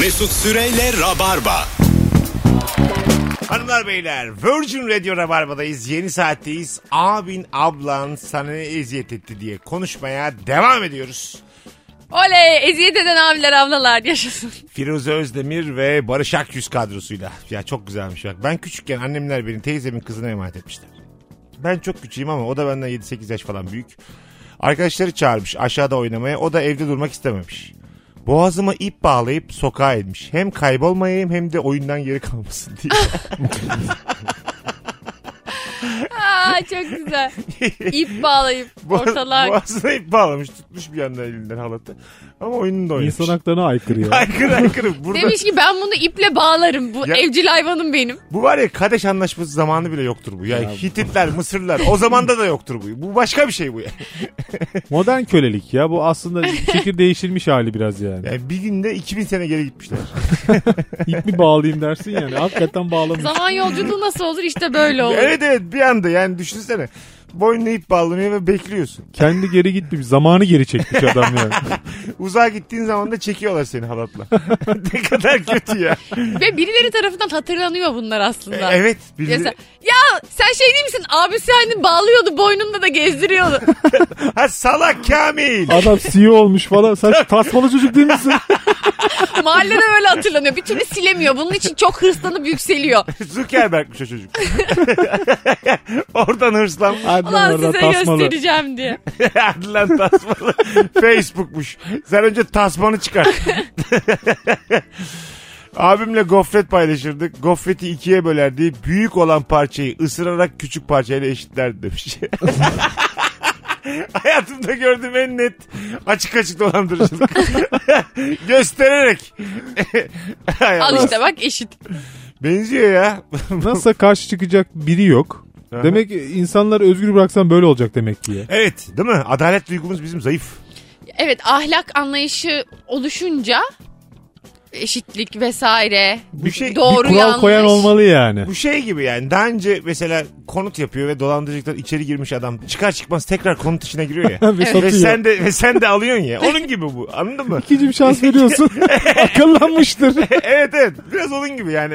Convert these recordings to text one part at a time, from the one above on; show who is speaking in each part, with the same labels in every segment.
Speaker 1: Mesut Süreyle Rabarba.
Speaker 2: Hanımlar beyler Virgin Radio Rabarba'dayız. Yeni saatteyiz. Abin ablan sana ne eziyet etti diye konuşmaya devam ediyoruz.
Speaker 3: Oley eziyet eden abiler ablalar yaşasın.
Speaker 2: Firuze Özdemir ve Barış Akyüz kadrosuyla. Ya çok güzelmiş bak. Ben küçükken annemler beni teyzemin kızına emanet etmişler. Ben çok küçüğüm ama o da benden 7-8 yaş falan büyük. Arkadaşları çağırmış aşağıda oynamaya. O da evde durmak istememiş. Boğazıma ip bağlayıp sokağa inmiş. Hem kaybolmayayım hem de oyundan geri kalmasın diye.
Speaker 3: Aa çok güzel. İp bağlayıp
Speaker 2: Boğaz-
Speaker 3: ortalığa.
Speaker 2: Boğazına ip bağlamış. Tutmuş bir yandan elinden halatı. Ama oyununda oynamış.
Speaker 4: İnsan haklarına aykırı ya.
Speaker 2: Aykırı aykırı. Burada,
Speaker 3: Demiş ki ben bunu iple bağlarım. Bu
Speaker 2: Ya-
Speaker 3: evcil hayvanım benim.
Speaker 2: Bu var ya Kadeş Anlaşması zamanı bile yoktur bu. Ya, Hititler, Mısırlılar o zamanda da yoktur bu. Bu başka bir şey bu ya.
Speaker 4: Modern kölelik ya. Bu aslında fikir değiştirmiş hali biraz yani.
Speaker 2: Yani bir günde 2000 sene geri gitmişler.
Speaker 4: İp mi bağlayayım dersin yani. Hakikaten bağlamış.
Speaker 3: Zaman yolculuğu nasıl olur işte böyle olur.
Speaker 2: evet evet bir anda yani düşünsene. Boynuna ip bağlanıyor ve bekliyorsun.
Speaker 4: Kendi geri gitmiş. Zamanı geri çekmiş adam yani.
Speaker 2: Uzağa gittiğin zaman da çekiyorlar seni halatla. ne kadar kötü ya.
Speaker 3: Ve birileri tarafından hatırlanıyor bunlar aslında.
Speaker 2: evet.
Speaker 3: Ya
Speaker 2: birileri-
Speaker 3: sen, ya sen şey değil misin? Abisi hani bağlıyordu boynunda da gezdiriyordu.
Speaker 2: Ha salak Kamil.
Speaker 4: Adam CEO olmuş falan. Sen tasmalı çocuk değil misin?
Speaker 3: Mahallede böyle hatırlanıyor. Bir türlü silemiyor. Bunun için çok hırslanıp yükseliyor.
Speaker 2: Zuckerberg'miş o çocuk. Oradan hırslanmış.
Speaker 3: Ulan
Speaker 4: lan oradan
Speaker 3: size
Speaker 4: tasmalı.
Speaker 3: göstereceğim diye.
Speaker 2: Hadi lan tasmalı. Facebook'muş. Sen önce tasmanı çıkar. Abimle gofret paylaşırdık. Gofreti ikiye bölerdi. Büyük olan parçayı ısırarak küçük parçayla eşitlerdi demiş. Hayatımda gördüğüm en net açık açık dolandırıcılık. Göstererek. Hay
Speaker 3: Al işte bak eşit.
Speaker 2: Benziyor ya.
Speaker 4: Nasıl karşı çıkacak biri yok. Demek ki insanları özgür bıraksan böyle olacak demek ki
Speaker 2: evet değil mi? Adalet duygumuz bizim zayıf.
Speaker 3: Evet ahlak anlayışı oluşunca eşitlik vesaire
Speaker 2: Bir şey-
Speaker 3: doğru
Speaker 4: bir kural
Speaker 3: yanlış.
Speaker 4: koyan olmalı yani.
Speaker 2: Bu şey gibi yani daha önce mesela konut yapıyor ve dolandırıcılıktan içeri girmiş adam çıkar çıkmaz tekrar konut içine giriyor ya.
Speaker 4: Ve
Speaker 2: ve
Speaker 4: satıyor.
Speaker 2: sen de ve sen de alıyorsun ya. Onun gibi bu. Anladın mı?
Speaker 4: İkinci bir şans veriyorsun. Akıllanmıştır.
Speaker 2: evet evet. Biraz onun gibi yani.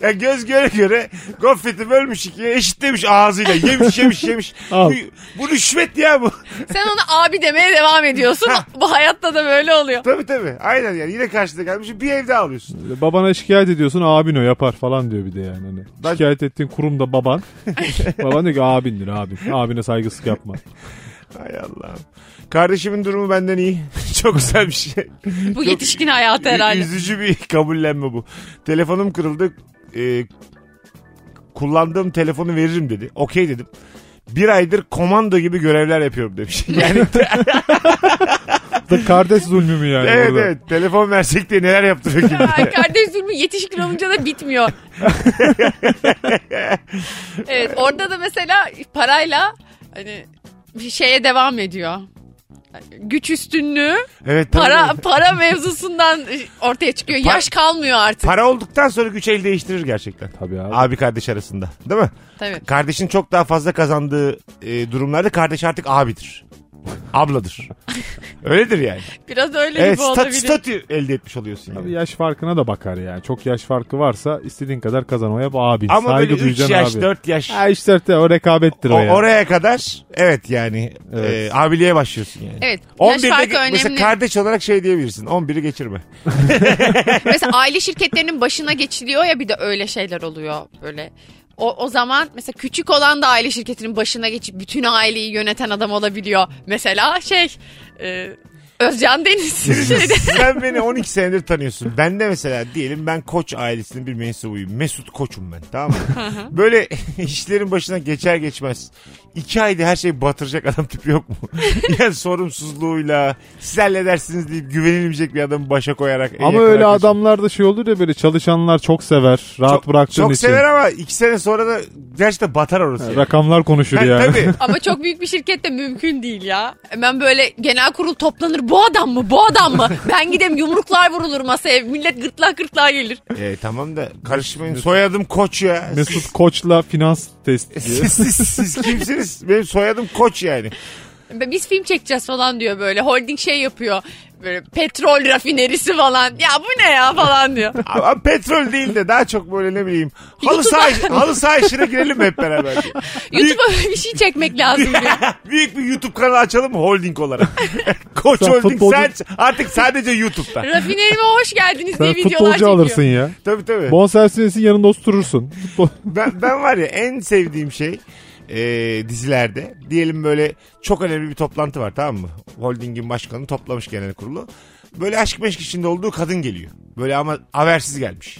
Speaker 2: ya göz göre göre gofreti bölmüş ikiye eşitlemiş ağzıyla. Yemiş yemiş yemiş.
Speaker 4: Al.
Speaker 2: Bu, bu rüşvet ya bu.
Speaker 3: Sen ona abi demeye devam ediyorsun. Bu hayatta da böyle oluyor.
Speaker 2: tabii tabii. Aynen yani. Yine karşıda gelmiş bir evde alıyorsun.
Speaker 4: Babana şikayet ediyorsun abin o yapar falan diyor bir de yani. Hani
Speaker 2: Ben-
Speaker 4: Şikayet ettiğin kurum da baban. baban diyor ki abindir abin. Abine saygısızlık yapma.
Speaker 2: Hay Allah'ım. Kardeşimin durumu benden iyi. Çok güzel bir şey.
Speaker 3: Bu yetişkin hayatı herhalde.
Speaker 2: Üzücü bir kabullenme bu. Telefonum kırıldı. Ee, kullandığım telefonu veririm dedi. Okey dedim. Bir aydır komando gibi görevler yapıyorum demiş. Yani
Speaker 4: Da kardeş zulmü mü yani
Speaker 2: evet
Speaker 4: orada?
Speaker 2: evet telefon versek diye neler yaptırıyor bilir.
Speaker 3: kardeş zulmü yetişkin olunca da bitmiyor. evet orada da mesela parayla hani bir şeye devam ediyor. Güç üstünlüğü
Speaker 2: Evet, tabii.
Speaker 3: para para mevzusundan ortaya çıkıyor.
Speaker 2: Pa-
Speaker 3: Yaş kalmıyor artık.
Speaker 2: Para olduktan sonra güç el değiştirir gerçekten.
Speaker 4: Tabii abi.
Speaker 2: Abi kardeş arasında. Değil mi?
Speaker 3: Tabii.
Speaker 2: Kardeşin çok daha fazla kazandığı e, durumlarda kardeş artık abidir. Abladır. Öyledir yani.
Speaker 3: Biraz öyle
Speaker 2: Evet
Speaker 3: gibi
Speaker 2: stat,
Speaker 3: olabilir.
Speaker 2: statü elde etmiş oluyorsun yani.
Speaker 4: Tabii yaş farkına da bakar yani. Çok yaş farkı varsa istediğin kadar kazanmaya abin.
Speaker 2: Ama
Speaker 4: Saygı
Speaker 2: böyle 3
Speaker 4: duyacaksın
Speaker 2: yaş
Speaker 4: abi.
Speaker 2: 4 yaş
Speaker 4: Ha işte de o rekabettir o,
Speaker 2: o,
Speaker 4: yani.
Speaker 2: oraya kadar evet yani
Speaker 4: Evet.
Speaker 2: e, abiliğe başlıyorsun yani.
Speaker 3: Evet. Yaş
Speaker 2: 11'de
Speaker 3: farkı
Speaker 2: ge- mesela
Speaker 3: önemli.
Speaker 2: kardeş olarak şey diyebilirsin 11'i geçirme.
Speaker 3: Mesela aile şirketlerinin başına geçiliyor ya bir de öyle şeyler oluyor böyle. O, o zaman mesela küçük olan da aile şirketinin başına geçip bütün aileyi yöneten adam olabiliyor. Mesela şey e, Özcan Deniz şeyde.
Speaker 2: Sen beni 12 senedir tanıyorsun. Ben de mesela diyelim ben koç ailesinin bir mensubuyum. Mesut koçum ben tamam mı? Böyle işlerin başına geçer geçmez. iki ayda her şeyi batıracak adam tipi yok mu? yani sorumsuzluğuyla siz halledersiniz deyip güvenilmeyecek bir adamı başa koyarak.
Speaker 4: Ama öyle
Speaker 2: arkadaş-
Speaker 4: adamlar da şey olur ya böyle çalışanlar çok sever. Rahat
Speaker 2: çok,
Speaker 4: bıraktığın
Speaker 2: çok
Speaker 4: için.
Speaker 2: sever ama iki sene sonra da gerçekten batar orası. yani.
Speaker 4: Rakamlar konuşur
Speaker 2: Ha,
Speaker 4: yani.
Speaker 2: Tabii.
Speaker 3: Ama çok büyük bir şirkette mümkün değil ya. Hemen böyle genel kurul toplanır. Bu adam mı? Bu adam mı? Ben gideyim yumruklar vurulur masaya. Millet gırtlak gırtlağa gelir.
Speaker 2: E, tamam da karışmayın. Soyadım Koç ya.
Speaker 4: Mesut Koç'la finans testi diye.
Speaker 2: Siz, siz, siz kimsiniz? Benim soyadım Koç yani.
Speaker 3: Biz film çekeceğiz falan diyor böyle. Holding şey yapıyor. Böyle petrol rafinerisi falan. Ya bu ne ya falan diyor.
Speaker 2: Ama petrol değil de daha çok böyle ne bileyim halı saha, halı saha işine girelim hep beraber.
Speaker 3: YouTube'a bir şey çekmek lazım diyor.
Speaker 2: Büyük bir YouTube kanalı açalım holding olarak? Koç
Speaker 4: Sen
Speaker 2: Holding
Speaker 4: futbolcu-
Speaker 2: sen artık sadece YouTube'da.
Speaker 3: Rafinerime hoş geldiniz diye
Speaker 4: Sen
Speaker 3: videolar
Speaker 4: futbolcu
Speaker 3: çekiyor.
Speaker 4: alırsın ya.
Speaker 2: Tabii tabii.
Speaker 4: Bonservisin yanında oturursun. Futbol-
Speaker 2: Ben, ben var ya en sevdiğim şey e, dizilerde diyelim böyle çok önemli bir toplantı var tamam mı? Holdingin başkanı toplamış genel kurulu. Böyle aşk meşk içinde olduğu kadın geliyor. Böyle ama habersiz gelmiş.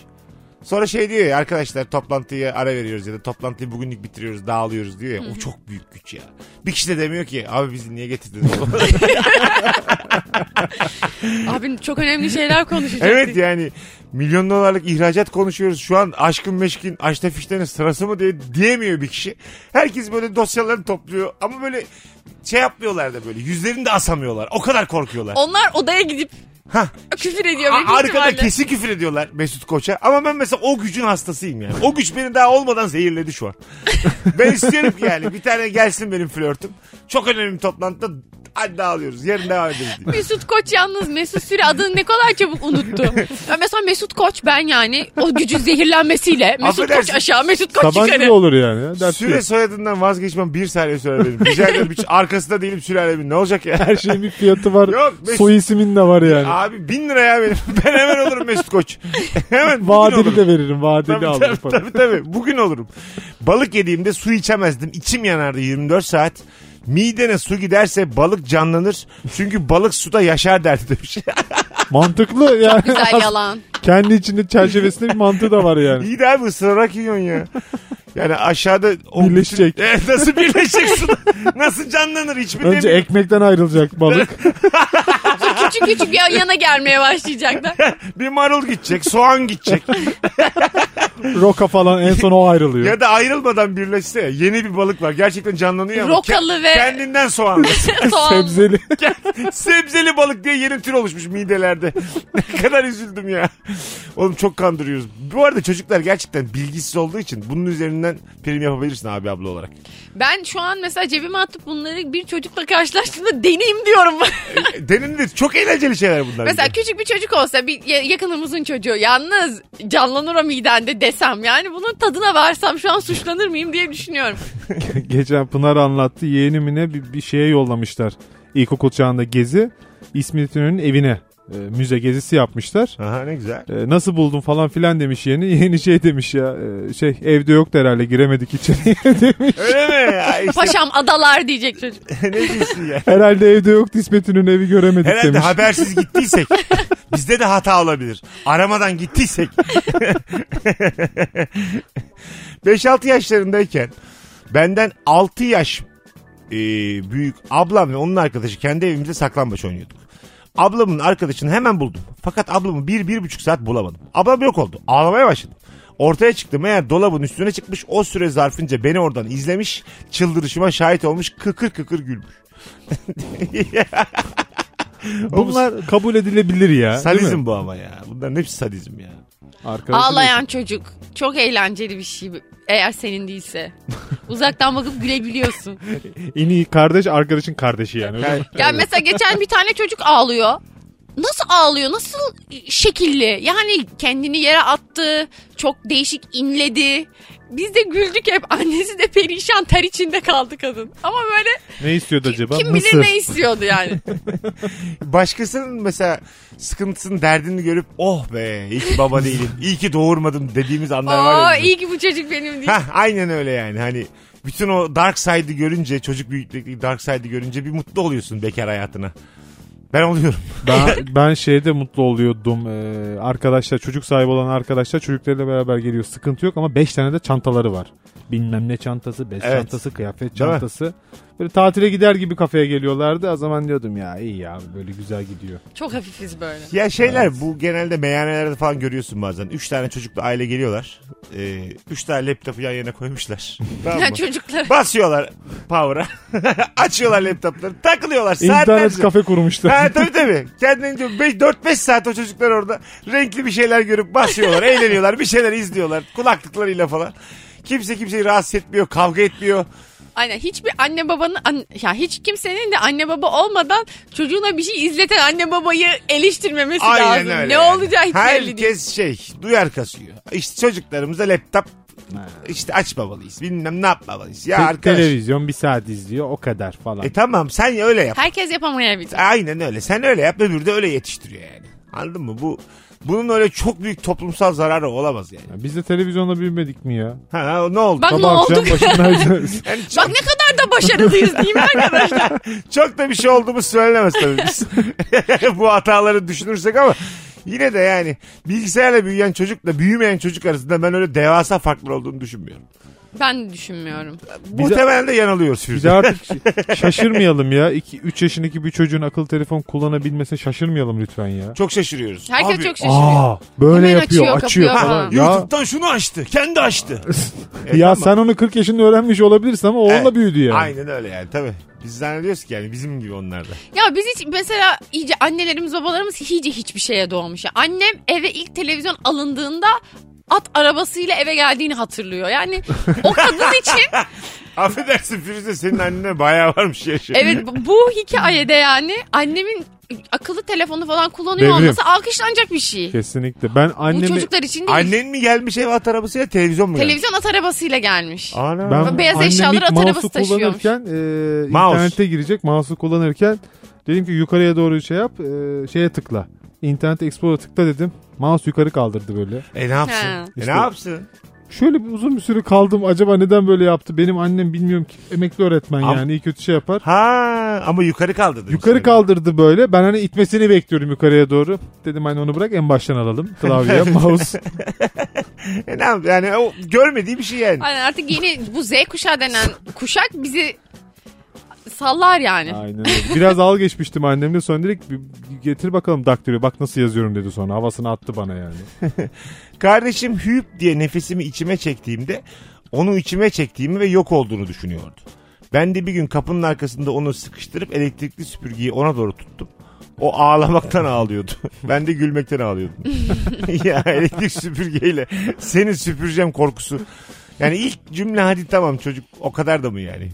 Speaker 2: Sonra şey diyor ya arkadaşlar toplantıyı ara veriyoruz ya da toplantıyı bugünlük bitiriyoruz dağılıyoruz diyor ya. O çok büyük güç ya. Bir kişi de demiyor ki abi bizi niye getirdiniz?
Speaker 3: Abi çok önemli şeyler konuşacaktık.
Speaker 2: evet yani milyon dolarlık ihracat konuşuyoruz. Şu an aşkın meşkin aşta fişlerin sırası mı diye diyemiyor bir kişi. Herkes böyle dosyalarını topluyor ama böyle şey yapmıyorlar da böyle yüzlerini de asamıyorlar. O kadar korkuyorlar.
Speaker 3: Onlar odaya gidip
Speaker 2: Hah.
Speaker 3: küfür ediyor.
Speaker 2: A-
Speaker 3: büyük
Speaker 2: arkada
Speaker 3: ihtimalle.
Speaker 2: kesin küfür ediyorlar Mesut Koç'a. Ama ben mesela o gücün hastasıyım yani. O güç beni daha olmadan zehirledi şu an. ben istiyorum ki yani bir tane gelsin benim flörtüm. Çok önemli bir toplantıda hadi dağılıyoruz. Yarın devam ederiz diye.
Speaker 3: Mesut Koç yalnız Mesut Süre adını ne kadar çabuk unuttu. Ya mesela Mesut Koç ben yani o gücün zehirlenmesiyle Mesut Koç aşağı Mesut Koç
Speaker 4: Sabancı
Speaker 3: yukarı.
Speaker 4: da olur yani. ya, Dert
Speaker 2: Süre soyadından vazgeçmem bir saniye sürer benim. Rica ederim. Hiç arkasında değilim sülalemin. Ne olacak ya?
Speaker 4: Her şeyin bir fiyatı var.
Speaker 2: Yok, Mesut-
Speaker 4: Soy ismin de var yani.
Speaker 2: Abi bin lira ya benim. Ben hemen olurum Mesut Koç. hemen bugün
Speaker 4: Vadeli
Speaker 2: olurum.
Speaker 4: de veririm. Vadeli
Speaker 2: Tabii,
Speaker 4: alırım.
Speaker 2: tabii, tabii, tabii. Bugün olurum. Balık yediğimde su içemezdim. İçim yanardı 24 saat. Midene su giderse balık canlanır. Çünkü balık suda yaşar derdi demiş.
Speaker 4: Mantıklı yani.
Speaker 3: Güzel yalan.
Speaker 4: Kendi içinde çerçevesinde bir mantığı da var yani.
Speaker 2: İyi de abi ısırarak yiyorsun ya. Yani aşağıda o
Speaker 4: Birleşecek.
Speaker 2: bütün- Evet, nasıl birleşecek su? Nasıl canlanır hiç mi
Speaker 4: Önce
Speaker 2: demiyor?
Speaker 4: ekmekten ayrılacak balık.
Speaker 3: Küçük küçük ya- yana gelmeye başlayacaklar.
Speaker 2: Bir marul gidecek, soğan gidecek.
Speaker 4: Roka falan en son o ayrılıyor.
Speaker 2: ya da ayrılmadan birleşse ya, yeni bir balık var. Gerçekten canlanıyor ama.
Speaker 3: Rokalı
Speaker 2: ke-
Speaker 3: ve-
Speaker 2: Kendinden soğanlı.
Speaker 3: Soğan.
Speaker 4: Sebzeli.
Speaker 2: Sebzeli balık diye yeni tür oluşmuş midelerde. ne kadar üzüldüm ya. Oğlum çok kandırıyoruz. Bu arada çocuklar gerçekten bilgisiz olduğu için bunun üzerinden prim yapabilirsin abi abla olarak.
Speaker 3: Ben şu an mesela cebime atıp bunları bir çocukla karşılaştığımda deneyim diyorum.
Speaker 2: E, Denilir. Çok eğlenceli şeyler bunlar.
Speaker 3: mesela
Speaker 2: bir de.
Speaker 3: küçük bir çocuk olsa bir ya- yakınımızın çocuğu yalnız canlanır o midende desem yani bunun tadına varsam şu an suçlanır mıyım diye düşünüyorum.
Speaker 4: Geçen Pınar anlattı. Yeğenimine bir, bir şeye yollamışlar. İlkokul çağında gezi. İsmet İnönü'nün evine. E, müze gezisi yapmışlar.
Speaker 2: Aha ne güzel.
Speaker 4: E, nasıl buldun falan filan demiş yeğeni. Yeğeni şey demiş ya. e, şey evde yoktu herhalde giremedik içeriye demiş.
Speaker 2: Öyle mi? Ya işte,
Speaker 3: Paşam adalar diyecek çocuk.
Speaker 2: ne diyorsun ya?
Speaker 4: Herhalde evde yoktu İsmet İnönü evi göremedik
Speaker 2: Herhalde
Speaker 4: demiş.
Speaker 2: habersiz gittiysek bizde de hata olabilir. Aramadan gittiysek. 5-6 yaşlarındayken benden 6 yaş e, büyük ablam ve onun arkadaşı kendi evimizde saklambaç oynuyorduk. Ablamın arkadaşını hemen buldum. Fakat ablamı bir, bir buçuk saat bulamadım. Ablam yok oldu. Ağlamaya başladım. Ortaya çıktım meğer dolabın üstüne çıkmış o süre zarfınca beni oradan izlemiş çıldırışıma şahit olmuş kıkır kıkır gülmüş.
Speaker 4: Bunlar kabul edilebilir ya. değil mi?
Speaker 2: Sadizm bu ama ya. Bunların hepsi sadizm ya.
Speaker 4: Arkadaşın
Speaker 3: Ağlayan çocuk. Çok eğlenceli bir şey eğer senin değilse. Uzaktan bakıp gülebiliyorsun.
Speaker 4: En iyi kardeş arkadaşın kardeşi yani. öyle
Speaker 2: Yani-
Speaker 4: mi?
Speaker 3: Ya mesela geçen bir tane çocuk ağlıyor. Nasıl ağlıyor? Nasıl şekilli? Yani kendini yere attı. Çok değişik inledi. Biz de güldük hep. Annesi de perişan ter içinde kaldı kadın. Ama böyle
Speaker 4: Ne istiyordu acaba?
Speaker 3: kim bilir
Speaker 4: Mısır.
Speaker 3: ne istiyordu yani.
Speaker 2: Başkasının mesela sıkıntısının derdini görüp oh be iyi ki baba değilim. iyi ki doğurmadım dediğimiz anlar var
Speaker 3: Aa
Speaker 2: ya. bizim.
Speaker 3: iyi ki bu çocuk benim değil.
Speaker 2: Hah, aynen öyle yani. Hani bütün o dark side'ı görünce çocuk büyüklükteki dark side'ı görünce bir mutlu oluyorsun bekar hayatına. Ben oluyorum.
Speaker 4: Ben, ben şeyde mutlu oluyordum. Ee, arkadaşlar çocuk sahibi olan arkadaşlar çocuklarıyla beraber geliyor. Sıkıntı yok ama 5 tane de çantaları var. Bilmem ne çantası, bez
Speaker 2: Evet.
Speaker 4: çantası, kıyafet çantası. Böyle tatile gider gibi kafeye geliyorlardı. O zaman diyordum ya iyi ya böyle güzel gidiyor.
Speaker 3: Çok hafifiz böyle.
Speaker 2: Ya şeyler bu genelde meyhanelerde falan görüyorsun bazen. Üç tane çocuklu aile geliyorlar. Ee, üç tane laptopu yan yana koymuşlar. tamam
Speaker 3: Ya
Speaker 2: mı?
Speaker 3: çocuklar.
Speaker 2: Basıyorlar power'a. Açıyorlar laptopları. Takılıyorlar
Speaker 4: İnternet
Speaker 2: saatlerce.
Speaker 4: kafe kurmuşlar.
Speaker 2: Ha tabii tabii. Kendince 4-5 saat o çocuklar orada renkli bir şeyler görüp basıyorlar, eğleniyorlar, bir şeyler izliyorlar kulaklıklarıyla falan. Kimse kimseyi rahatsız etmiyor, kavga etmiyor.
Speaker 3: Aynen hiçbir anne babanın an- ya hiç kimsenin de anne baba olmadan çocuğuna bir şey izleten anne babayı eleştirmemesi
Speaker 2: Aynen
Speaker 3: lazım.
Speaker 2: öyle.
Speaker 3: Ne olacağı hiç belli değil.
Speaker 2: Herkes şey duyar kasıyor. İşte çocuklarımıza laptop işte açmamalıyız. Bilmem ne yapmamalıyız. Ya
Speaker 4: Te-
Speaker 2: arkadaş.
Speaker 4: televizyon bir saat izliyor o kadar falan.
Speaker 2: E tamam sen öyle yap.
Speaker 3: Herkes yapamayabilir.
Speaker 2: Aynen öyle. Sen öyle yap öbürü de öyle yetiştiriyor yani. Anladın mı? Bu bunun öyle çok büyük toplumsal zararı olamaz yani.
Speaker 4: Ya biz de televizyonda büyümedik mi ya?
Speaker 2: Ha ne oldu?
Speaker 3: Bak ne
Speaker 4: Sabah akşam
Speaker 3: oldu?
Speaker 4: başındayız.
Speaker 2: Yani
Speaker 3: Bak
Speaker 2: çok,
Speaker 3: ne kadar da başarılıyız değil mi arkadaşlar?
Speaker 2: çok da bir şey olduğumuz söylenemez tabii biz. Bu hataları düşünürsek ama yine de yani bilgisayarla büyüyen çocukla büyümeyen çocuk arasında ben öyle devasa farklar olduğunu düşünmüyorum.
Speaker 3: ben de düşünmüyorum.
Speaker 2: Muhtemelen de yanılıyoruz
Speaker 4: Bir
Speaker 2: Firuze.
Speaker 4: de artık şaşırmayalım ya. 3 yaşındaki bir çocuğun akıllı telefon kullanabilmesine şaşırmayalım lütfen ya.
Speaker 2: Çok şaşırıyoruz.
Speaker 3: Herkes
Speaker 2: Abi,
Speaker 3: çok şaşırıyor.
Speaker 4: Aa, böyle
Speaker 3: Hemen
Speaker 4: yapıyor,
Speaker 3: açıyor,
Speaker 4: açıyor, falan.
Speaker 3: falan.
Speaker 4: Ya,
Speaker 2: YouTube'dan şunu açtı. Kendi açtı. E,
Speaker 4: ya
Speaker 2: tamam.
Speaker 4: sen onu 40 yaşında öğrenmiş olabilirsin ama oğlunla
Speaker 2: Evet.
Speaker 4: büyüdü yani.
Speaker 2: Aynen öyle yani tabii. Biz zannediyoruz ki yani bizim gibi onlar da.
Speaker 3: Ya biz hiç mesela iyice annelerimiz babalarımız iyice hiçbir şeye doğmuş. Ya. Annem eve ilk televizyon alındığında at arabasıyla eve geldiğini hatırlıyor. Yani o kadın için
Speaker 2: Affedersin Firuze senin annene bayağı varmış yaşı.
Speaker 3: evet bu- bu hikayede yani annemin akıllı telefonu falan kullanıyor
Speaker 4: Devrim.
Speaker 3: olması alkışlanacak bir şey.
Speaker 4: Kesinlikle. Ben
Speaker 3: Bu
Speaker 4: annemi
Speaker 3: çocuklar için değil.
Speaker 2: Annen mi gelmiş ev at arabasıyla televizyon mu gelmiş?
Speaker 3: Televizyon at arabasıyla gelmiş.
Speaker 2: Ana.
Speaker 4: ben
Speaker 3: Beyaz eşyaları at arabası taşıyormuş.
Speaker 4: kullanırken e,
Speaker 2: Mouse.
Speaker 4: internete girecek. Mouse'u kullanırken dedim ki yukarıya doğru şey yap. e, şeye tıkla. İnternet Explorer'a tıkla dedim. Mouse yukarı kaldırdı böyle.
Speaker 2: E ne yapsın?
Speaker 3: Ha.
Speaker 2: E
Speaker 4: İşte-
Speaker 2: ne yapsın?
Speaker 4: Şöyle bir uzun bir süre kaldım. Acaba neden böyle yaptı? Benim annem bilmiyorum ki emekli öğretmen
Speaker 2: Am-
Speaker 4: yani iyi kötü şey yapar.
Speaker 2: Ha ama yukarı kaldırdı.
Speaker 4: Yukarı kaldırdı böyle. Ben hani itmesini bekliyorum yukarıya doğru. Dedim hani onu bırak en baştan alalım. Klavye, mouse.
Speaker 2: E ne yap- yani o görmediği bir şey yani.
Speaker 3: Aynen artık yeni bu Z kuşağı denen kuşak bizi sallar yani.
Speaker 4: Aynen öyle. Biraz al geçmiştim annemle sonra dedik "Bir getir bakalım daktilo bak nasıl yazıyorum dedi sonra. Havasını attı bana yani.
Speaker 2: Kardeşim hüp diye nefesimi içime çektiğimde onu içime çektiğimi ve yok olduğunu düşünüyordu. Ben de bir gün kapının arkasında onu sıkıştırıp elektrikli süpürgeyi ona doğru tuttum. O ağlamaktan ağlıyordu. Ben de gülmekten ağlıyordum. ya elektrik süpürgeyle seni süpüreceğim korkusu. Yani ilk cümle hadi tamam çocuk o kadar da mı yani?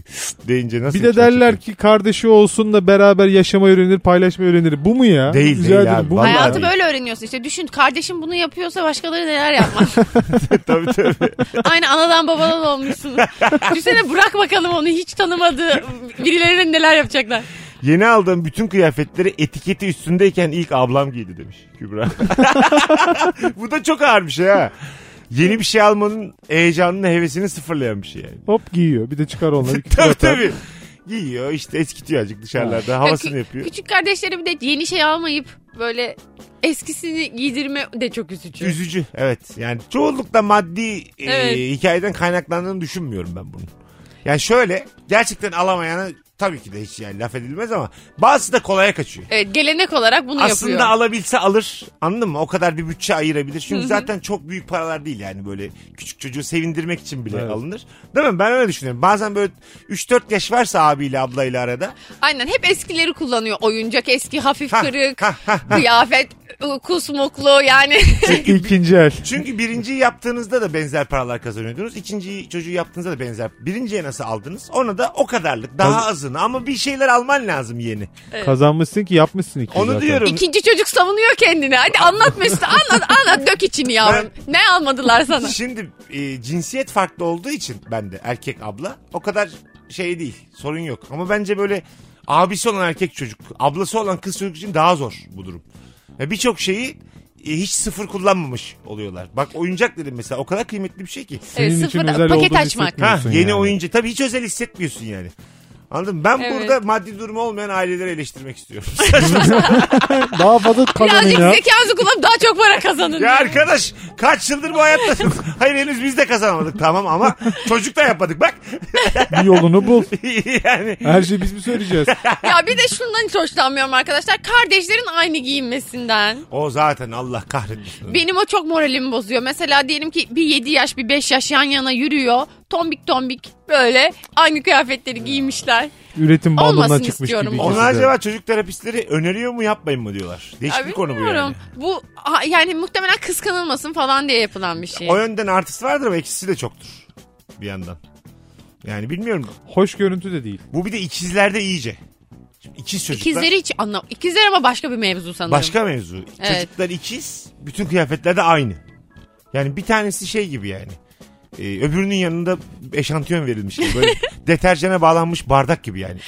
Speaker 2: deyince nasıl
Speaker 4: Bir de derler
Speaker 2: çekiyor?
Speaker 4: ki kardeşi olsun da beraber yaşamayı öğrenir, paylaşmayı öğrenir. Bu mu ya?
Speaker 2: Değil,
Speaker 4: Rica
Speaker 2: değil abi,
Speaker 4: Bu
Speaker 3: Hayatı
Speaker 2: değil.
Speaker 3: böyle öğreniyorsun işte. Düşün kardeşim bunu yapıyorsa başkaları neler yapmaz.
Speaker 2: tabii tabii.
Speaker 3: Aynı anadan babadan olmuşsun. Düşünsene bırak bakalım onu hiç tanımadığı birilerinin neler yapacaklar.
Speaker 2: Yeni aldığım bütün kıyafetleri etiketi üstündeyken ilk ablam giydi demiş Kübra. Bu da çok ağır bir şey ha. Yeni bir şey almanın heyecanını, hevesini sıfırlayan bir şey yani.
Speaker 4: Hop giyiyor. Bir de çıkar onları.
Speaker 2: tabii tabii. Giyiyor işte eskitiyor azıcık dışarılarda havasını yapıyor.
Speaker 3: Küçük kardeşleri bir de yeni şey almayıp böyle eskisini giydirme de çok üzücü.
Speaker 2: Üzücü evet yani çoğunlukla maddi e,
Speaker 3: Evet.
Speaker 2: hikayeden kaynaklandığını düşünmüyorum ben bunun. Yani şöyle gerçekten alamayanı tabii ki de hiç yani laf edilmez ama bazısı da kolaya kaçıyor.
Speaker 3: Evet gelenek olarak bunu
Speaker 2: Aslında
Speaker 3: yapıyor.
Speaker 2: alabilse alır. Anladın mı? O kadar bir bütçe ayırabilir. Çünkü zaten çok büyük paralar değil yani böyle küçük çocuğu sevindirmek için bile
Speaker 4: Evet.
Speaker 2: alınır. Değil mi? Ben öyle düşünüyorum. Bazen böyle 3-4 yaş varsa abiyle ablayla arada.
Speaker 3: Aynen hep eskileri kullanıyor. Oyuncak eski hafif
Speaker 2: Ha,
Speaker 3: kırık,
Speaker 2: ha, ha, ha.
Speaker 3: kıyafet ı, kusmuklu yani.
Speaker 4: İkinci el.
Speaker 2: Çünkü birinciyi yaptığınızda da benzer paralar kazanıyordunuz. İkinciyi çocuğu yaptığınızda da benzer. Birinciye nasıl aldınız? Ona da o kadarlık. Daha
Speaker 4: Kaz-
Speaker 2: azını ama bir şeyler alman lazım yeni.
Speaker 4: Kazanmışsın ki yapmışsın iki
Speaker 2: Onu
Speaker 4: zaten.
Speaker 2: diyorum.
Speaker 3: İkinci çocuk savunuyor kendini. Hadi anlat Mesut anlat anlat dök içini yavrum. Ne almadılar sana?
Speaker 2: Şimdi e, cinsiyet farklı olduğu için ben de erkek abla o kadar şey değil sorun yok. Ama bence böyle abisi olan erkek çocuk ablası olan kız çocuk için daha zor bu durum. Ya Birçok şeyi e, hiç sıfır kullanmamış oluyorlar. Bak oyuncak dedim mesela o kadar kıymetli bir şey ki.
Speaker 4: Senin
Speaker 3: Evet,
Speaker 4: için özel
Speaker 3: paket açmak.
Speaker 2: Ha, yeni
Speaker 4: yani.
Speaker 2: oyuncu tabii hiç özel hissetmiyorsun yani. Anladın mı? Ben
Speaker 3: Evet.
Speaker 2: burada maddi durumu olmayan aileleri eleştirmek istiyorum.
Speaker 4: Daha fazla kazanın
Speaker 3: Birazcık
Speaker 4: ya.
Speaker 3: zekanızı kullanıp daha çok para kazanın.
Speaker 2: ya arkadaş kaç yıldır bu hayattasın? Hayır henüz biz de kazanamadık tamam ama çocuk da yapmadık bak.
Speaker 4: Bir yolunu bul.
Speaker 2: yani
Speaker 4: Her şeyi biz mi söyleyeceğiz?
Speaker 3: Ya bir de şundan hiç hoşlanmıyorum arkadaşlar. Kardeşlerin aynı giyinmesinden.
Speaker 2: o zaten Allah kahretmesin.
Speaker 3: Benim o çok moralimi bozuyor. Mesela diyelim ki bir 7 yaş bir 5 yaş yan yana yürüyor. Tombik tombik böyle aynı kıyafetleri giymişler.
Speaker 4: Üretim bandından çıkmış
Speaker 3: istiyorum.
Speaker 4: gibi.
Speaker 2: Onlar
Speaker 4: de.
Speaker 2: acaba çocuk terapistleri öneriyor mu yapmayın mı diyorlar. Değişik bir konu bu
Speaker 3: bilmiyorum.
Speaker 2: yani.
Speaker 3: Bu ha- yani muhtemelen kıskanılmasın falan diye yapılan bir şey.
Speaker 2: O yönden artısı vardır ama eksisi de çoktur bir yandan. Yani bilmiyorum.
Speaker 4: Hoş görüntü de değil.
Speaker 2: Bu bir de ikizlerde iyice. Şimdi ikiz çocuklar.
Speaker 3: İkizleri hiç anlam. İkizler ama başka bir mevzu sanırım.
Speaker 2: Başka mevzu.
Speaker 3: Evet.
Speaker 2: Çocuklar ikiz. Bütün kıyafetler de aynı. Yani bir tanesi şey gibi yani. Ee, öbürünün yanında eşantiyon verilmiş gibi. Böyle deterjana bağlanmış bardak gibi yani.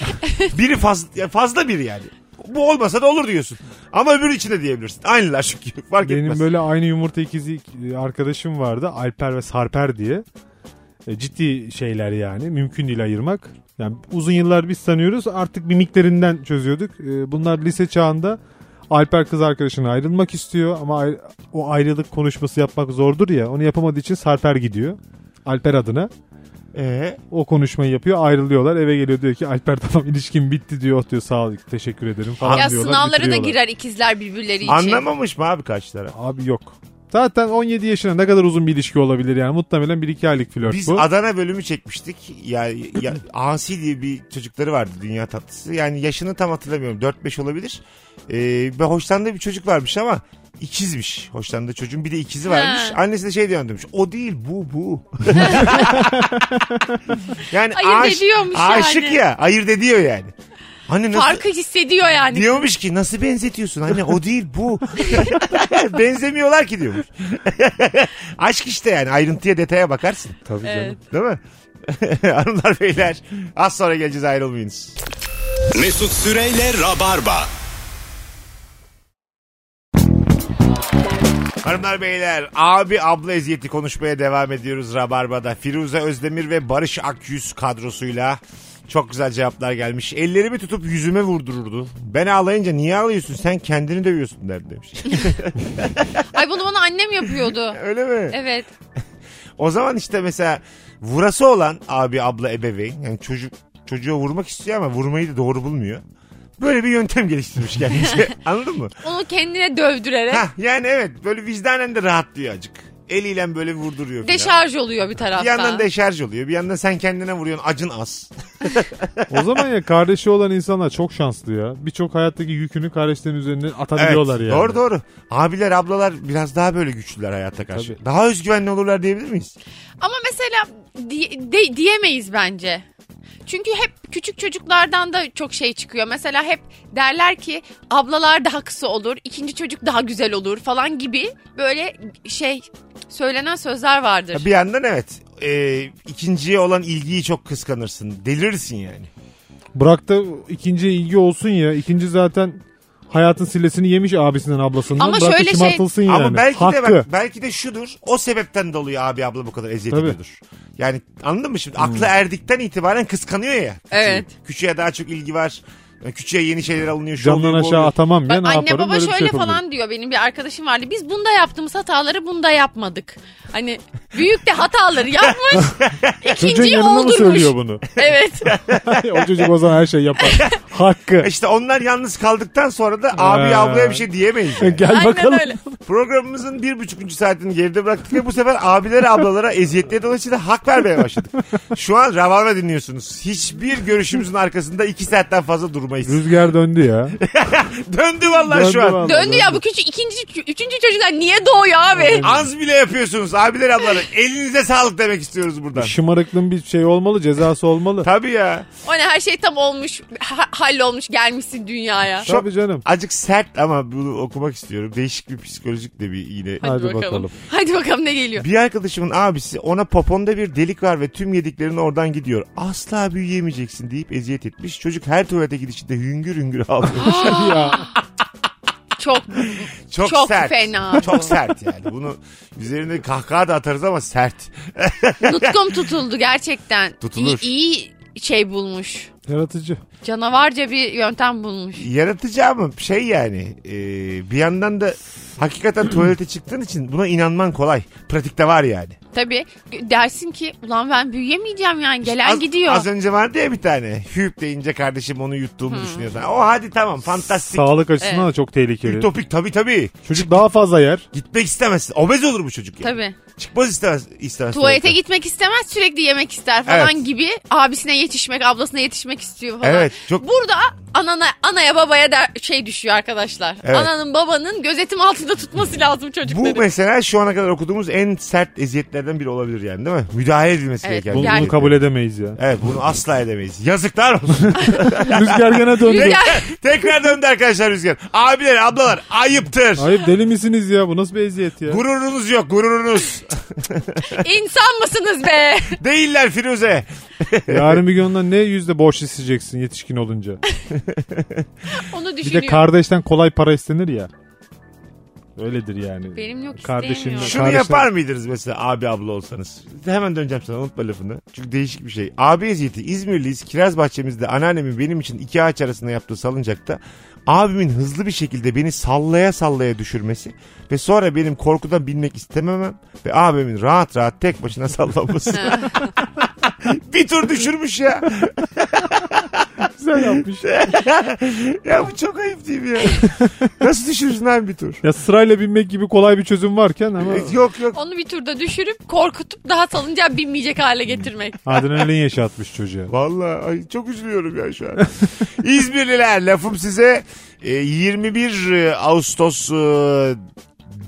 Speaker 2: Biri fazla, fazla biri yani. Bu olmasa da olur diyorsun. Ama öbürü için de diyebilirsin. Aynılar çünkü. Fark
Speaker 4: Benim
Speaker 2: etmez.
Speaker 4: böyle aynı yumurta ikizi arkadaşım vardı. Alper ve Sarper diye. E, ciddi şeyler yani. Mümkün değil ayırmak. Yani uzun yıllar biz tanıyoruz. Artık mimiklerinden çözüyorduk. E, bunlar lise çağında Alper kız arkadaşına ayrılmak istiyor ama o ayrılık konuşması yapmak zordur ya. Onu yapamadığı için Sarper gidiyor. Alper adına.
Speaker 2: Ee,
Speaker 4: O konuşmayı yapıyor ayrılıyorlar eve geliyor diyor ki Alper tamam ilişkin bitti diyor "Oh," diyor sağ ol teşekkür ederim falan
Speaker 3: Ya
Speaker 4: diyorlar.
Speaker 3: sınavlara da
Speaker 4: bitiriyorlar.
Speaker 3: girer ikizler birbirleri için.
Speaker 2: anlamamış mı abi kaç taraf?
Speaker 4: Abi yok. Zaten 17 yaşına ne kadar uzun bir ilişki olabilir yani muhtemelen 1-2 aylık flört
Speaker 2: Biz
Speaker 4: bu.
Speaker 2: Adana bölümü çekmiştik. Ya, ya Asi diye bir çocukları vardı dünya tatlısı. Yani yaşını tam hatırlamıyorum. 4-5 olabilir. Ee, ve hoşlandığı bir çocuk varmış ama ikizmiş. Hoşlandığı çocuğun bir de ikizi varmış.
Speaker 3: Ha.
Speaker 2: Annesi de şey diyor demiş. O değil bu bu. yani
Speaker 3: Ayırt
Speaker 2: aş-
Speaker 3: ediyormuş
Speaker 2: aşık
Speaker 3: yani.
Speaker 2: ya. Ayırt ediyor yani. Hani nasıl
Speaker 3: Farkı hissediyor yani.
Speaker 2: diyormuş ki nasıl benzetiyorsun anne o değil bu. Benzemiyorlar ki diyormuş. Aşk işte yani ayrıntıya detaya bakarsın.
Speaker 4: Tabii canım.
Speaker 3: Evet.
Speaker 2: Değil mi? Hanımlar beyler az sonra geleceğiz ayrılmayınız.
Speaker 1: Mesut Süreyle Rabarba.
Speaker 2: Hanımlar beyler abi abla eziyeti konuşmaya devam ediyoruz Rabarba'da. Firuze Özdemir ve Barış Akyüz kadrosuyla çok güzel cevaplar gelmiş. Ellerimi tutup yüzüme vurdururdu. Ben ağlayınca niye ağlıyorsun sen kendini dövüyorsun derdi demiş.
Speaker 3: Ay bunu bana annem yapıyordu.
Speaker 2: Öyle mi?
Speaker 3: Evet.
Speaker 2: O zaman işte mesela vurası olan abi abla ebeveyn yani çocuk çocuğa vurmak istiyor ama vurmayı da doğru bulmuyor. Böyle bir yöntem geliştirmiş kendisi. Anladın mı?
Speaker 3: Onu kendine dövdürerek
Speaker 2: Hah, yani evet böyle vicdanen de rahatlıyor acık. Eliyle böyle vurduruyor. falan.
Speaker 3: deşarj oluyor bir
Speaker 2: Bir
Speaker 3: taraftan.
Speaker 2: yandan deşarj oluyor. Bir yandan sen kendine vuruyorsun acın az.
Speaker 4: O zaman ya kardeşi olan insanlar çok şanslı ya. Birçok hayattaki yükünü kardeşlerin üzerine atabiliyorlar yani.
Speaker 2: Doğru doğru. Abiler ablalar biraz daha böyle güçlüler hayatta karşı.
Speaker 4: Tabii.
Speaker 2: Daha özgüvenli olurlar diyebilir miyiz?
Speaker 3: Ama mesela di- de- diyemeyiz bence. Çünkü hep küçük çocuklardan da çok şey çıkıyor. Mesela hep derler ki ablalar daha kısa olur, ikinci çocuk daha güzel olur falan gibi böyle şey söylenen sözler vardır.
Speaker 2: Bir yandan evet. Ee, ikinciye olan ilgiyi çok kıskanırsın. Delirirsin yani.
Speaker 4: Bırak da ikinciye ilgi olsun ya. İkinci zaten hayatın sillesini yemiş abisinden ablasından.
Speaker 3: Ama
Speaker 4: Bırak da
Speaker 3: şöyle şey-
Speaker 4: yani.
Speaker 2: Ama belki
Speaker 4: Hakkı.
Speaker 2: de bak, belki de şudur. O sebepten dolayı abi abla bu kadar eziyet
Speaker 4: Tabii.
Speaker 2: ediyordur. Yani anladın mı şimdi? Aklı erdikten itibaren kıskanıyor ya. küçüğü.
Speaker 3: Evet.
Speaker 2: Küçüğe daha çok ilgi var. Küçüğe yeni şeyler alınıyor. Şu
Speaker 4: Camdan
Speaker 2: oluyor, bu
Speaker 4: aşağı
Speaker 2: oluyor.
Speaker 4: atamam ya
Speaker 3: Bak
Speaker 4: ne
Speaker 3: anne
Speaker 4: yaparım?
Speaker 3: baba
Speaker 4: şey
Speaker 3: şöyle
Speaker 4: yapabilirim.
Speaker 3: falan diyor. Benim bir arkadaşım vardı. Biz bunda yaptığımız hataları bunda yapmadık. Hani büyük de hataları yapmış.
Speaker 4: Çocuğun
Speaker 3: ikinciyi
Speaker 4: yanında mı
Speaker 3: oldurmuş.
Speaker 4: söylüyor bunu?
Speaker 3: Evet.
Speaker 4: o çocuk o zaman her şey yapar. Hakkı.
Speaker 2: İşte onlar yalnız kaldıktan sonra da abi ablaya bir şey diyemeyiz. yani.
Speaker 4: Gel
Speaker 3: Aynen
Speaker 4: bakalım.
Speaker 3: öyle.
Speaker 2: Programımızın bir buçukuncu saatini geride bıraktık ve bu sefer abilere ablalara eziyetleri dolayısıyla hak vermeye başladık. Şu an Ravarva dinliyorsunuz. Hiçbir görüşümüzün arkasında iki saatten fazla durmayız.
Speaker 4: Rüzgar döndü ya.
Speaker 2: Döndü vallahi
Speaker 4: Döndü
Speaker 2: şu an.
Speaker 4: vallahi.
Speaker 3: Döndü ya bu küçük ikinci, üçüncü çocuklar niye doğuyor abi?
Speaker 2: Az bile yapıyorsunuz abiler ablalar. Elinize sağlık demek istiyoruz buradan.
Speaker 4: Şımarıklığın bir şey olmalı, cezası olmalı.
Speaker 2: Tabii ya.
Speaker 3: O ne her şey tam olmuş, ha- hallolmuş gelmişsin dünyaya.
Speaker 2: Çok-
Speaker 4: Tabii canım.
Speaker 2: Acık sert ama bunu okumak istiyorum. Değişik bir psikolojik de bir iğne.
Speaker 3: Hadi,
Speaker 4: Hadi
Speaker 3: bakalım.
Speaker 4: bakalım.
Speaker 3: Hadi bakalım ne geliyor.
Speaker 2: Bir arkadaşımın abisi ona poponda bir delik var ve tüm yediklerin oradan gidiyor. Asla büyüyemeyeceksin deyip eziyet etmiş. Çocuk her tuvalete gidişinde hüngür hüngür ağlıyor.
Speaker 3: Çok
Speaker 2: Çok,
Speaker 3: Çok
Speaker 2: sert.
Speaker 3: fena.
Speaker 2: Çok sert yani. Bunu üzerine kahkaha da atarız ama sert.
Speaker 3: nutkum tutuldu gerçekten.
Speaker 2: Tutulur.
Speaker 3: İyi, iyi şey bulmuş.
Speaker 4: Yaratıcı.
Speaker 3: Canavarca bir yöntem bulmuş.
Speaker 2: Yaratıcı ama şey yani e, bir yandan da hakikaten tuvalete çıktığın için buna inanman kolay. Pratikte var yani.
Speaker 3: Tabii dersin ki ulan ben büyüyemeyeceğim yani gelen
Speaker 2: az,
Speaker 3: gidiyor.
Speaker 2: Az önce vardı ya bir tane. Hüp deyince kardeşim onu yuttuğumu düşünüyor. O hadi tamam fantastik.
Speaker 4: Sağlık açısından
Speaker 3: Evet.
Speaker 4: da çok tehlikeli.
Speaker 2: Ütopik tabii tabii.
Speaker 4: Çocuk daha fazla yer.
Speaker 2: Gitmek istemez. Obez olur bu çocuk ya.
Speaker 3: Tabii.
Speaker 2: Çıkmaz istemez. istemez
Speaker 3: Tuvalete
Speaker 2: tuvalete.
Speaker 3: gitmek istemez sürekli yemek ister falan
Speaker 2: Evet.
Speaker 3: gibi abisine yetişmek ablasına yetişmek istiyor falan.
Speaker 2: Evet çok
Speaker 3: Burada anana, anaya babaya da şey düşüyor arkadaşlar.
Speaker 2: Evet.
Speaker 3: Ananın babanın gözetim altında tutması lazım
Speaker 2: bu
Speaker 3: çocukları.
Speaker 2: mesela şu ana kadar okuduğumuz en sert eziyetlerden şeylerden biri olabilir yani değil mi? Müdahale edilmesi
Speaker 3: Evet,
Speaker 2: gereken.
Speaker 4: Bunu,
Speaker 2: bir
Speaker 3: Yani-
Speaker 4: bunu kabul edemeyiz ya.
Speaker 2: Evet bunu asla edemeyiz. Yazıklar olsun.
Speaker 4: Rüzgar gene döndü.
Speaker 3: Rüzgar
Speaker 2: Tekrar döndü arkadaşlar Rüzgar. Abiler ablalar ayıptır.
Speaker 4: Ayıp deli misiniz ya? Bu nasıl bir eziyet ya?
Speaker 2: Gururunuz yok gururunuz.
Speaker 3: insan mısınız be?
Speaker 2: Değiller Firuze.
Speaker 4: Yarın bir gün ondan ne yüzde borç isteyeceksin yetişkin olunca?
Speaker 3: Onu
Speaker 4: Bir
Speaker 3: düşünüyorum.
Speaker 4: de kardeşten kolay para istenir ya. Öyledir yani.
Speaker 3: Benim yok
Speaker 4: Kardeşin-
Speaker 3: istemiyorum.
Speaker 2: Şunu
Speaker 4: Kardeşler-
Speaker 2: yapar mıydınız mesela abi abla olsanız? Hemen döneceğim sana unutma lafını. Çünkü değişik bir şey. Abi eziyeti İzmirliyiz. Kiraz bahçemizde anneannemin benim için iki ağaç arasında yaptığı salıncakta abimin hızlı bir şekilde beni sallaya sallaya düşürmesi ve sonra benim korkudan binmek istememem ve abimin rahat rahat tek başına sallaması. bir tur düşürmüş ya.
Speaker 4: Güzel yapmış.
Speaker 2: Ya bu çok ayıp değil mi ya? Nasıl düşürürsün abi bir tur?
Speaker 4: ya sırayla binmek gibi kolay bir çözüm varken ama
Speaker 2: Yok yok.
Speaker 3: Onu bir turda düşürüp korkutup daha salıncağa binmeyecek hale getirmek.
Speaker 4: adrenalin yaşatmış çocuğa.
Speaker 2: Vallahi ay çok üzülüyorum ya şu an. İzmirliler lafım size e, 21 Ağustos e,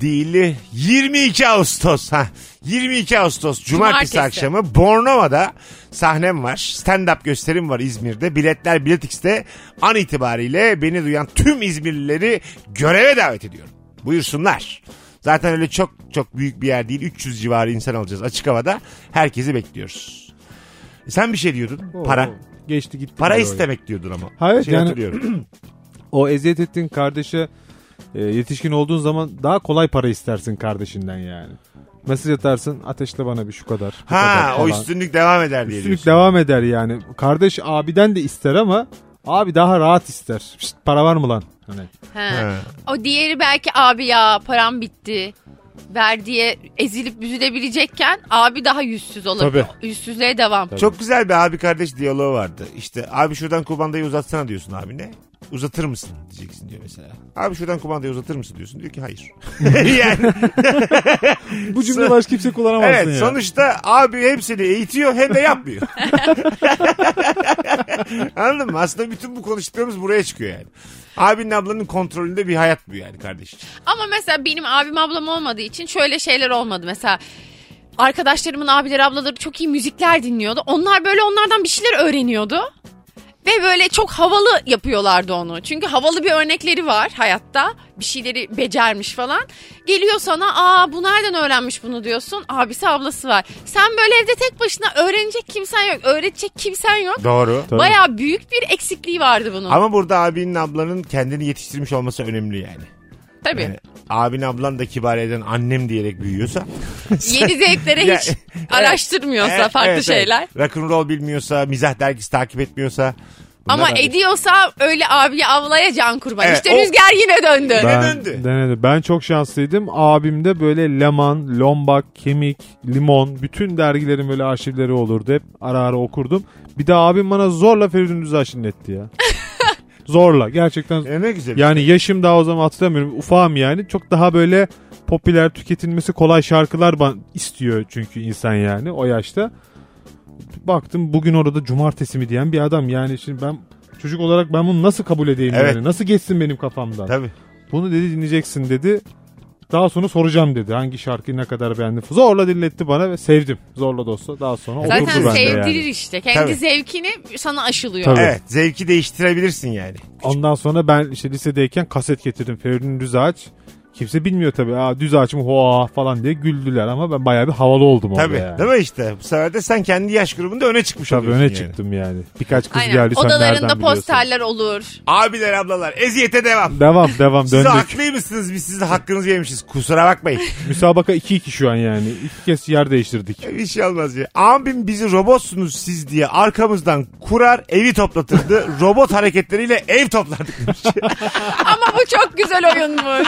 Speaker 2: değil 22 Ağustos ha 22 Ağustos Cumartesi,
Speaker 3: Cumartesi.
Speaker 2: akşamı Bornova'da sahnem var. Stand up gösterim var İzmir'de. Biletler Bilet X'te an itibariyle beni duyan tüm İzmirlileri göreve davet ediyorum. Buyursunlar. Zaten öyle çok çok büyük bir yer değil. 300 civarı insan alacağız açık havada. Herkesi bekliyoruz. E Sen bir şey diyordun. Para.
Speaker 4: Oo, Geçti gitti.
Speaker 2: Para istemek diyordun ama.
Speaker 4: Hayır,
Speaker 2: Şey
Speaker 4: yani-
Speaker 2: hatırlıyorum.
Speaker 4: O eziyet ettiğin kardeşe e, yetişkin olduğun zaman daha kolay para istersin kardeşinden yani. Mesaj atarsın ateşle bana bir şu kadar. bu
Speaker 2: ha
Speaker 4: kadar
Speaker 2: o üstünlük devam eder diye
Speaker 4: Üstünlük
Speaker 2: diyorsun.
Speaker 4: devam eder yani. Kardeş abiden de ister ama abi daha rahat ister. Şşt, para var mı lan? Hani.
Speaker 3: He.
Speaker 2: Ha.
Speaker 3: O diğeri belki abi ya param bitti. Ver diye ezilip üzülebilecekken abi daha yüzsüz olabilir. Yüzsüzlüğe devam.
Speaker 2: Çok güzel bir abi kardeş diyaloğu vardı. İşte abi şuradan kumandayı uzatsana diyorsun abine. Uzatır mısın diyeceksin diyor mesela. Abi şuradan kumandayı uzatır mısın diyorsun. Diyor ki hayır. yani
Speaker 4: Bu cümle başka kimse kullanamazsın
Speaker 2: evet
Speaker 4: ya.
Speaker 2: sonuçta abi hem seni eğitiyor hem de yapmıyor. Anladın mı? Aslında bütün bu konuştuklarımız buraya çıkıyor yani. Abinin ablanın kontrolünde bir hayat bu yani kardeş.
Speaker 3: Ama mesela benim abim ablam olmadığı için şöyle şeyler olmadı. Mesela arkadaşlarımın abileri ablaları çok iyi müzikler dinliyordu. Onlar böyle onlardan bir şeyler öğreniyordu. Ve böyle çok havalı yapıyorlardı onu. Çünkü havalı bir örnekleri var hayatta. Bir şeyleri becermiş falan. Geliyor sana aa bu nereden öğrenmiş bunu diyorsun. Abisi ablası var. Sen böyle evde tek başına öğrenecek kimsen yok. Öğretecek kimsen yok.
Speaker 2: Doğru.
Speaker 4: Tabii.
Speaker 3: Baya büyük bir eksikliği vardı bunun.
Speaker 2: Ama burada abinin ablanın kendini yetiştirmiş olması önemli yani.
Speaker 3: Tabii.
Speaker 2: Yani abin ablan da kibar eden annem diyerek büyüyorsa.
Speaker 3: Yeni zevklere hiç araştırmıyorsa
Speaker 2: Evet,
Speaker 3: farklı
Speaker 2: evet,
Speaker 3: şeyler.
Speaker 2: Evet. Rock'n'roll bilmiyorsa, mizah dergisi takip etmiyorsa. bunlar
Speaker 3: Ama
Speaker 2: abi.
Speaker 3: ediyorsa öyle abiye ablaya can kurban.
Speaker 2: Evet,
Speaker 3: işte
Speaker 2: o-
Speaker 3: rüzgar yine döndü.
Speaker 4: Ben,
Speaker 2: döndü.
Speaker 4: denedi. Ben çok şanslıydım. Abim de böyle Leman, Lombak, Kemik, Limon bütün dergilerin böyle arşivleri olurdu. Hep ara ara okurdum. Bir de abim bana zorla Feridun Düzağ etti ya. Zorla gerçekten.
Speaker 2: E ne güzel.
Speaker 4: Yani yaşım daha o zaman hatırlamıyorum. Ufağım yani. Çok daha böyle popüler tüketilmesi kolay şarkılar istiyor çünkü insan yani o yaşta. Baktım bugün orada cumartesi mi diyen bir adam. Yani şimdi ben çocuk olarak ben bunu nasıl kabul edeyim
Speaker 2: Evet.
Speaker 4: yani? Nasıl geçsin benim kafamdan?
Speaker 2: Tabii.
Speaker 4: Bunu dedi dinleyeceksin dedi. Daha sonra soracağım dedi. Hangi şarkıyı ne kadar beğendim. Zorla dinletti bana ve sevdim. Zorla da olsa daha sonra oturdu
Speaker 3: Zaten
Speaker 4: bende
Speaker 3: sevdirir
Speaker 4: yani.
Speaker 3: işte. Kendi
Speaker 2: Tabii.
Speaker 3: zevkini sana aşılıyor.
Speaker 4: Tabii.
Speaker 2: Evet. Zevki değiştirebilirsin yani.
Speaker 4: Ondan sonra ben işte lisedeyken kaset getirdim. Feridun Düzağaç. Kimse bilmiyor tabii. Aa, düz ağaç mı hoa falan diye güldüler ama ben bayağı bir havalı oldum orada
Speaker 2: Tabii.
Speaker 4: yani.
Speaker 2: Değil mi işte? Bu sefer de sen kendi yaş grubunda öne çıkmış
Speaker 4: Tabii
Speaker 2: oluyorsun
Speaker 4: öne
Speaker 2: yani.
Speaker 4: çıktım yani. Birkaç kız
Speaker 3: Aynen.
Speaker 4: geldi sen
Speaker 3: Odalarında
Speaker 4: nereden biliyorsun?
Speaker 3: posterler olur.
Speaker 2: Abiler ablalar eziyete devam.
Speaker 4: Devam devam
Speaker 2: Siz
Speaker 4: döndük.
Speaker 2: haklıymışsınız biz sizin hakkınızı yemişiz. Kusura bakmayın.
Speaker 4: Müsabaka 2-2 şu an yani. İki kez yer değiştirdik.
Speaker 2: Bir şey olmaz ya. Abim bizi robotsunuz siz diye arkamızdan kurar evi toplatırdı. Robot hareketleriyle ev toplardık demiş.
Speaker 3: Ama bu çok güzel oyunmuş.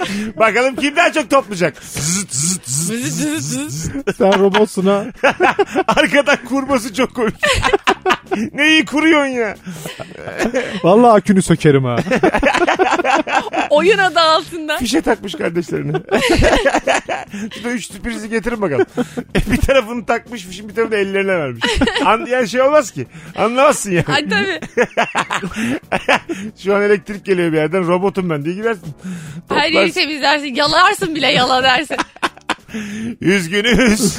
Speaker 2: Bakalım kim daha çok toplayacak. Zıt zıt zıt.
Speaker 4: Sen robotsun ha.
Speaker 2: Arkadan kurması çok komik. Neyi kuruyorsun ya?
Speaker 4: Vallahi akünü sökerim ha.
Speaker 3: Oyun adı altında.
Speaker 2: Fişe takmış kardeşlerine. Şurada üç prizi getirin bakalım. bir tarafını takmış fişin bir tarafını ellerine vermiş. An yani şey olmaz ki. Anlamazsın yani.
Speaker 3: Ay tabii.
Speaker 2: Şu an elektrik geliyor bir yerden robotum ben diye girersin.
Speaker 3: Her yeri
Speaker 2: Toplarsın.
Speaker 3: temizlersin. Yalarsın bile yala dersin.
Speaker 2: Üzgünüz.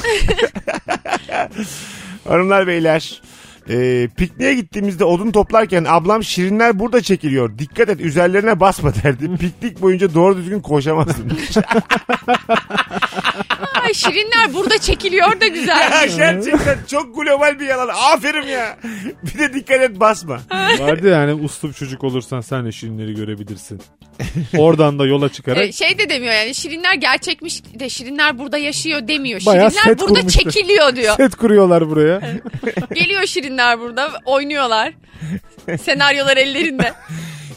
Speaker 2: Hanımlar beyler. E, pikniğe gittiğimizde odun toplarken ablam şirinler burada çekiliyor. Dikkat et üzerlerine basma derdi. Piknik boyunca doğru düzgün koşamazdım.
Speaker 3: Ay şirinler burada çekiliyor da
Speaker 2: Ya
Speaker 3: güzel.
Speaker 2: Gerçekten çok global bir yalan. Aferin ya. Bir de dikkat et basma.
Speaker 4: Vardı yani uslu çocuk olursan sen de şirinleri görebilirsin. Oradan da yola çıkarak
Speaker 3: Ee, şey de demiyor yani şirinler gerçekmiş de şirinler burada yaşıyor demiyor.
Speaker 4: Bayağı
Speaker 3: Şirinler
Speaker 4: set
Speaker 3: burada
Speaker 4: kurmuşlar.
Speaker 3: çekiliyor diyor.
Speaker 4: set kuruyorlar buraya.
Speaker 3: Geliyor şirinler burada oynuyorlar. Senaryolar ellerinde.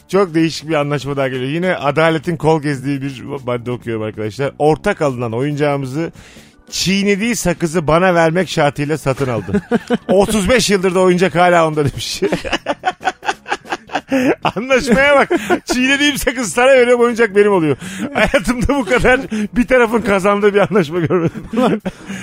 Speaker 2: Çok değişik bir anlaşma daha geliyor. Yine adaletin kol gezdiği bir madde okuyorum arkadaşlar. Ortak alınan oyuncağımızı çiğnediği sakızı bana vermek şartıyla satın aldı. 35 yıldır da oyuncak hala onda demiş. Anlaşmaya bak. Çiğnediğim sakız sana veriyorum oyuncak benim oluyor. Hayatımda bu kadar bir tarafın kazandığı bir anlaşma görmedim.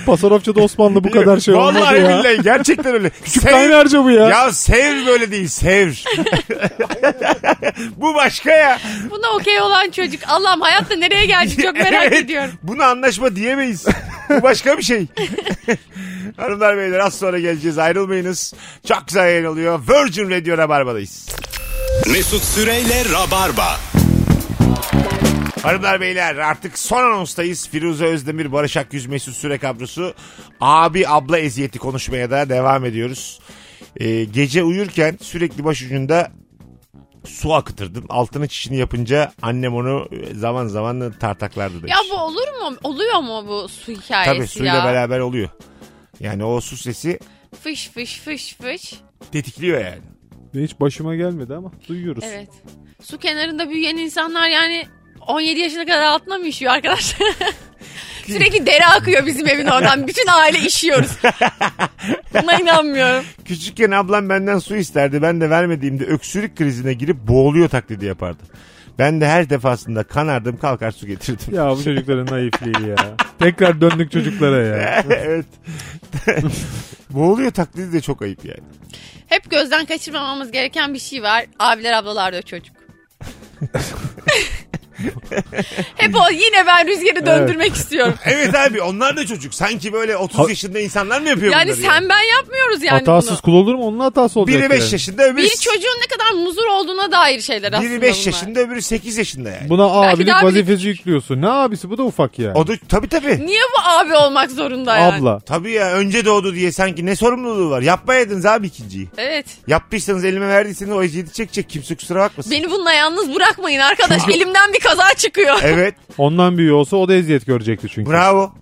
Speaker 4: Pasarofça'da Osmanlı bu kadar şey olmadı
Speaker 2: Vallahi
Speaker 4: ya.
Speaker 2: billahi gerçekten öyle.
Speaker 4: Kaynarca bu ya.
Speaker 2: Ya sev böyle değil sev. bu başka ya.
Speaker 3: Buna okey olan çocuk. Allah'ım hayatta nereye geldi çok merak
Speaker 2: Evet,
Speaker 3: ediyorum.
Speaker 2: Buna anlaşma diyemeyiz. Bu başka bir şey. Hanımlar beyler az sonra geleceğiz ayrılmayınız. Çok güzel yayın oluyor. Virgin Radio Rabarba'dayız.
Speaker 1: Mesut Süreyle Rabarba.
Speaker 2: Hanımlar beyler artık son anonstayız. Firuze Özdemir, Barış Akyüz, Mesut Süre kadrosu. Abi abla eziyeti konuşmaya da devam ediyoruz. Ee, gece uyurken sürekli başucunda su akıtırdım. Altını çişini yapınca annem onu zaman zaman tartaklardı demiş.
Speaker 3: Ya bu olur mu? Oluyor mu bu su hikayesi
Speaker 2: Tabii suyla
Speaker 3: ya?
Speaker 2: beraber oluyor. Yani o su sesi
Speaker 3: Fış fış fış fış.
Speaker 2: tetikliyor yani.
Speaker 4: Hiç başıma gelmedi ama duyuyoruz.
Speaker 3: Evet. Su kenarında büyüyen insanlar yani 17 yaşına kadar altına mı işiyor arkadaşlar? Sürekli dere akıyor bizim evin oradan. Bütün aile işiyoruz. Buna inanmıyorum.
Speaker 2: Küçükken ablam benden su isterdi. Ben de vermediğimde öksürük krizine girip boğuluyor taklidi yapardı. Ben de her defasında kanardım kalkar su getirdim.
Speaker 4: Ya bu çocukların naifliği ya. Tekrar döndük çocuklara ya.
Speaker 2: evet. boğuluyor taklidi de çok ayıp yani.
Speaker 3: Hep gözden kaçırmamamız gereken bir şey var. Abiler ablalar da çocuk. Hep o yine ben rüzgarı döndürmek istiyorum.
Speaker 2: Evet abi onlar da çocuk. Sanki böyle 30
Speaker 4: Ha-
Speaker 2: yaşında insanlar mı yapıyor
Speaker 3: Yani
Speaker 2: bunları?
Speaker 3: sen ben yapmıyoruz yani
Speaker 4: Hatasız
Speaker 3: bunu.
Speaker 4: kul olur mu? Onun hatası olacak.
Speaker 2: Biri 5
Speaker 4: yani.
Speaker 2: yaşında öbürü...
Speaker 3: Bir çocuğun ne kadar muzur olduğuna dair şeyler aslında
Speaker 2: Biri 5
Speaker 3: bunlar.
Speaker 2: yaşında öbürü 8 yaşında yani.
Speaker 4: Buna
Speaker 3: Belki
Speaker 4: abilik
Speaker 3: daha
Speaker 4: vazifesi yüklüyorsun. Ne abisi bu da ufak ya.
Speaker 2: O da tabii tabii.
Speaker 3: Niye bu abi olmak zorunda yani?
Speaker 4: Abla.
Speaker 2: Tabii ya önce doğdu diye sanki ne sorumluluğu var. Yapmayaydınız abi ikinciyi.
Speaker 3: Evet.
Speaker 2: Yaptıysanız elime verdiyseniz o eziyeti çekecek. Kimse kusura bakmasın.
Speaker 3: Beni bununla yalnız bırakmayın arkadaş. Elimden bir kaza çıkıyor.
Speaker 2: Evet.
Speaker 4: Ondan büyüğü olsa o da eziyet görecekti çünkü.
Speaker 2: Bravo.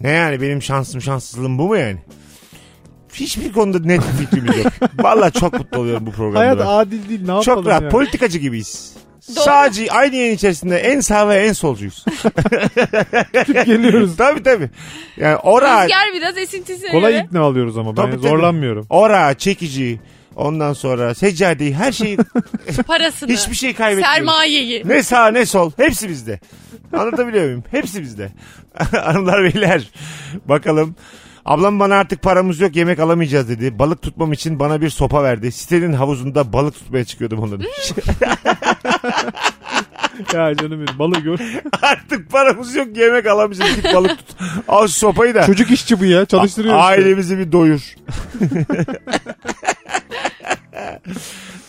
Speaker 2: Ne yani benim şansım şanssızlığım bu mu yani? Hiçbir konuda net bir fikrimiz yok. Vallahi çok mutlu oluyorum bu programda.
Speaker 4: Hayat
Speaker 2: ben.
Speaker 4: adil değil ne yapalım
Speaker 2: Çok rahat.
Speaker 4: ya.
Speaker 2: Politikacı gibiyiz.
Speaker 3: Doğru.
Speaker 2: Sadece aynı yayın içerisinde en sağ ve en solcuyuz.
Speaker 4: geliyoruz.
Speaker 2: tabii tabii. Yani ora,
Speaker 3: Rüzgar biraz esintisine
Speaker 4: Kolay ikna alıyoruz ama ben
Speaker 2: Tabii, tabii.
Speaker 4: zorlanmıyorum.
Speaker 2: ora, çekici, ondan sonra seccadeyi her şeyi
Speaker 3: Parasını.
Speaker 2: hiçbir şey kaybetmiyoruz.
Speaker 3: Sermayeyi.
Speaker 2: Ne sağ ne sol hepsi bizde. Anlatabiliyor muyum? Hepsi bizde. Hanımlar beyler bakalım. Ablam bana artık paramız yok yemek alamayacağız dedi. Balık tutmam için bana bir sopa verdi. Sitenin havuzunda balık tutmaya çıkıyordum onunla demiş.
Speaker 4: ya canım benim balığı gör.
Speaker 2: artık paramız yok yemek alamayacağız git balık tut. Al şu sopayı da.
Speaker 4: Çocuk işçi bu ya çalıştırıyor işte.
Speaker 2: Ailemizi bir doyur.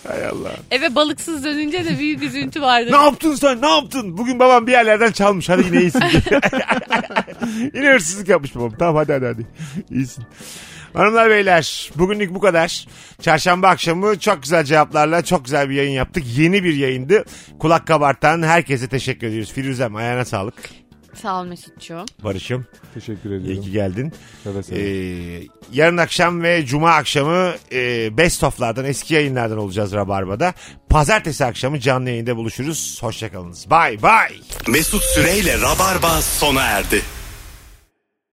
Speaker 2: Hay Allah.
Speaker 3: Eve balıksız dönünce de büyük üzüntü vardı.
Speaker 2: Ne yaptın sen? Ne yaptın? Bugün babam bir yerlerden çalmış. Hadi yine iyisin. yine hırsızlık yapmış babam. Tamam hadi hadi hadi. İyisin. Hanımlar beyler bugünlük bu kadar. Çarşamba akşamı çok güzel cevaplarla çok güzel bir yayın yaptık. Yeni bir yayındı. Kulak kabartan herkese teşekkür ediyoruz. Firuzem ayağına sağlık.
Speaker 3: Sağ ol Mesut'cuğum.
Speaker 2: Barış'ım
Speaker 4: Teşekkür
Speaker 2: iyi
Speaker 4: ediyorum.
Speaker 2: ki geldin.
Speaker 4: Seve seve.
Speaker 2: Ee, yarın akşam ve cuma akşamı e, best of'lardan eski yayınlardan olacağız Rabarba'da. Pazartesi akşamı canlı yayında buluşuruz. Hoşçakalınız. Bye bye.
Speaker 1: Mesut Süreyle Rabarba sona erdi.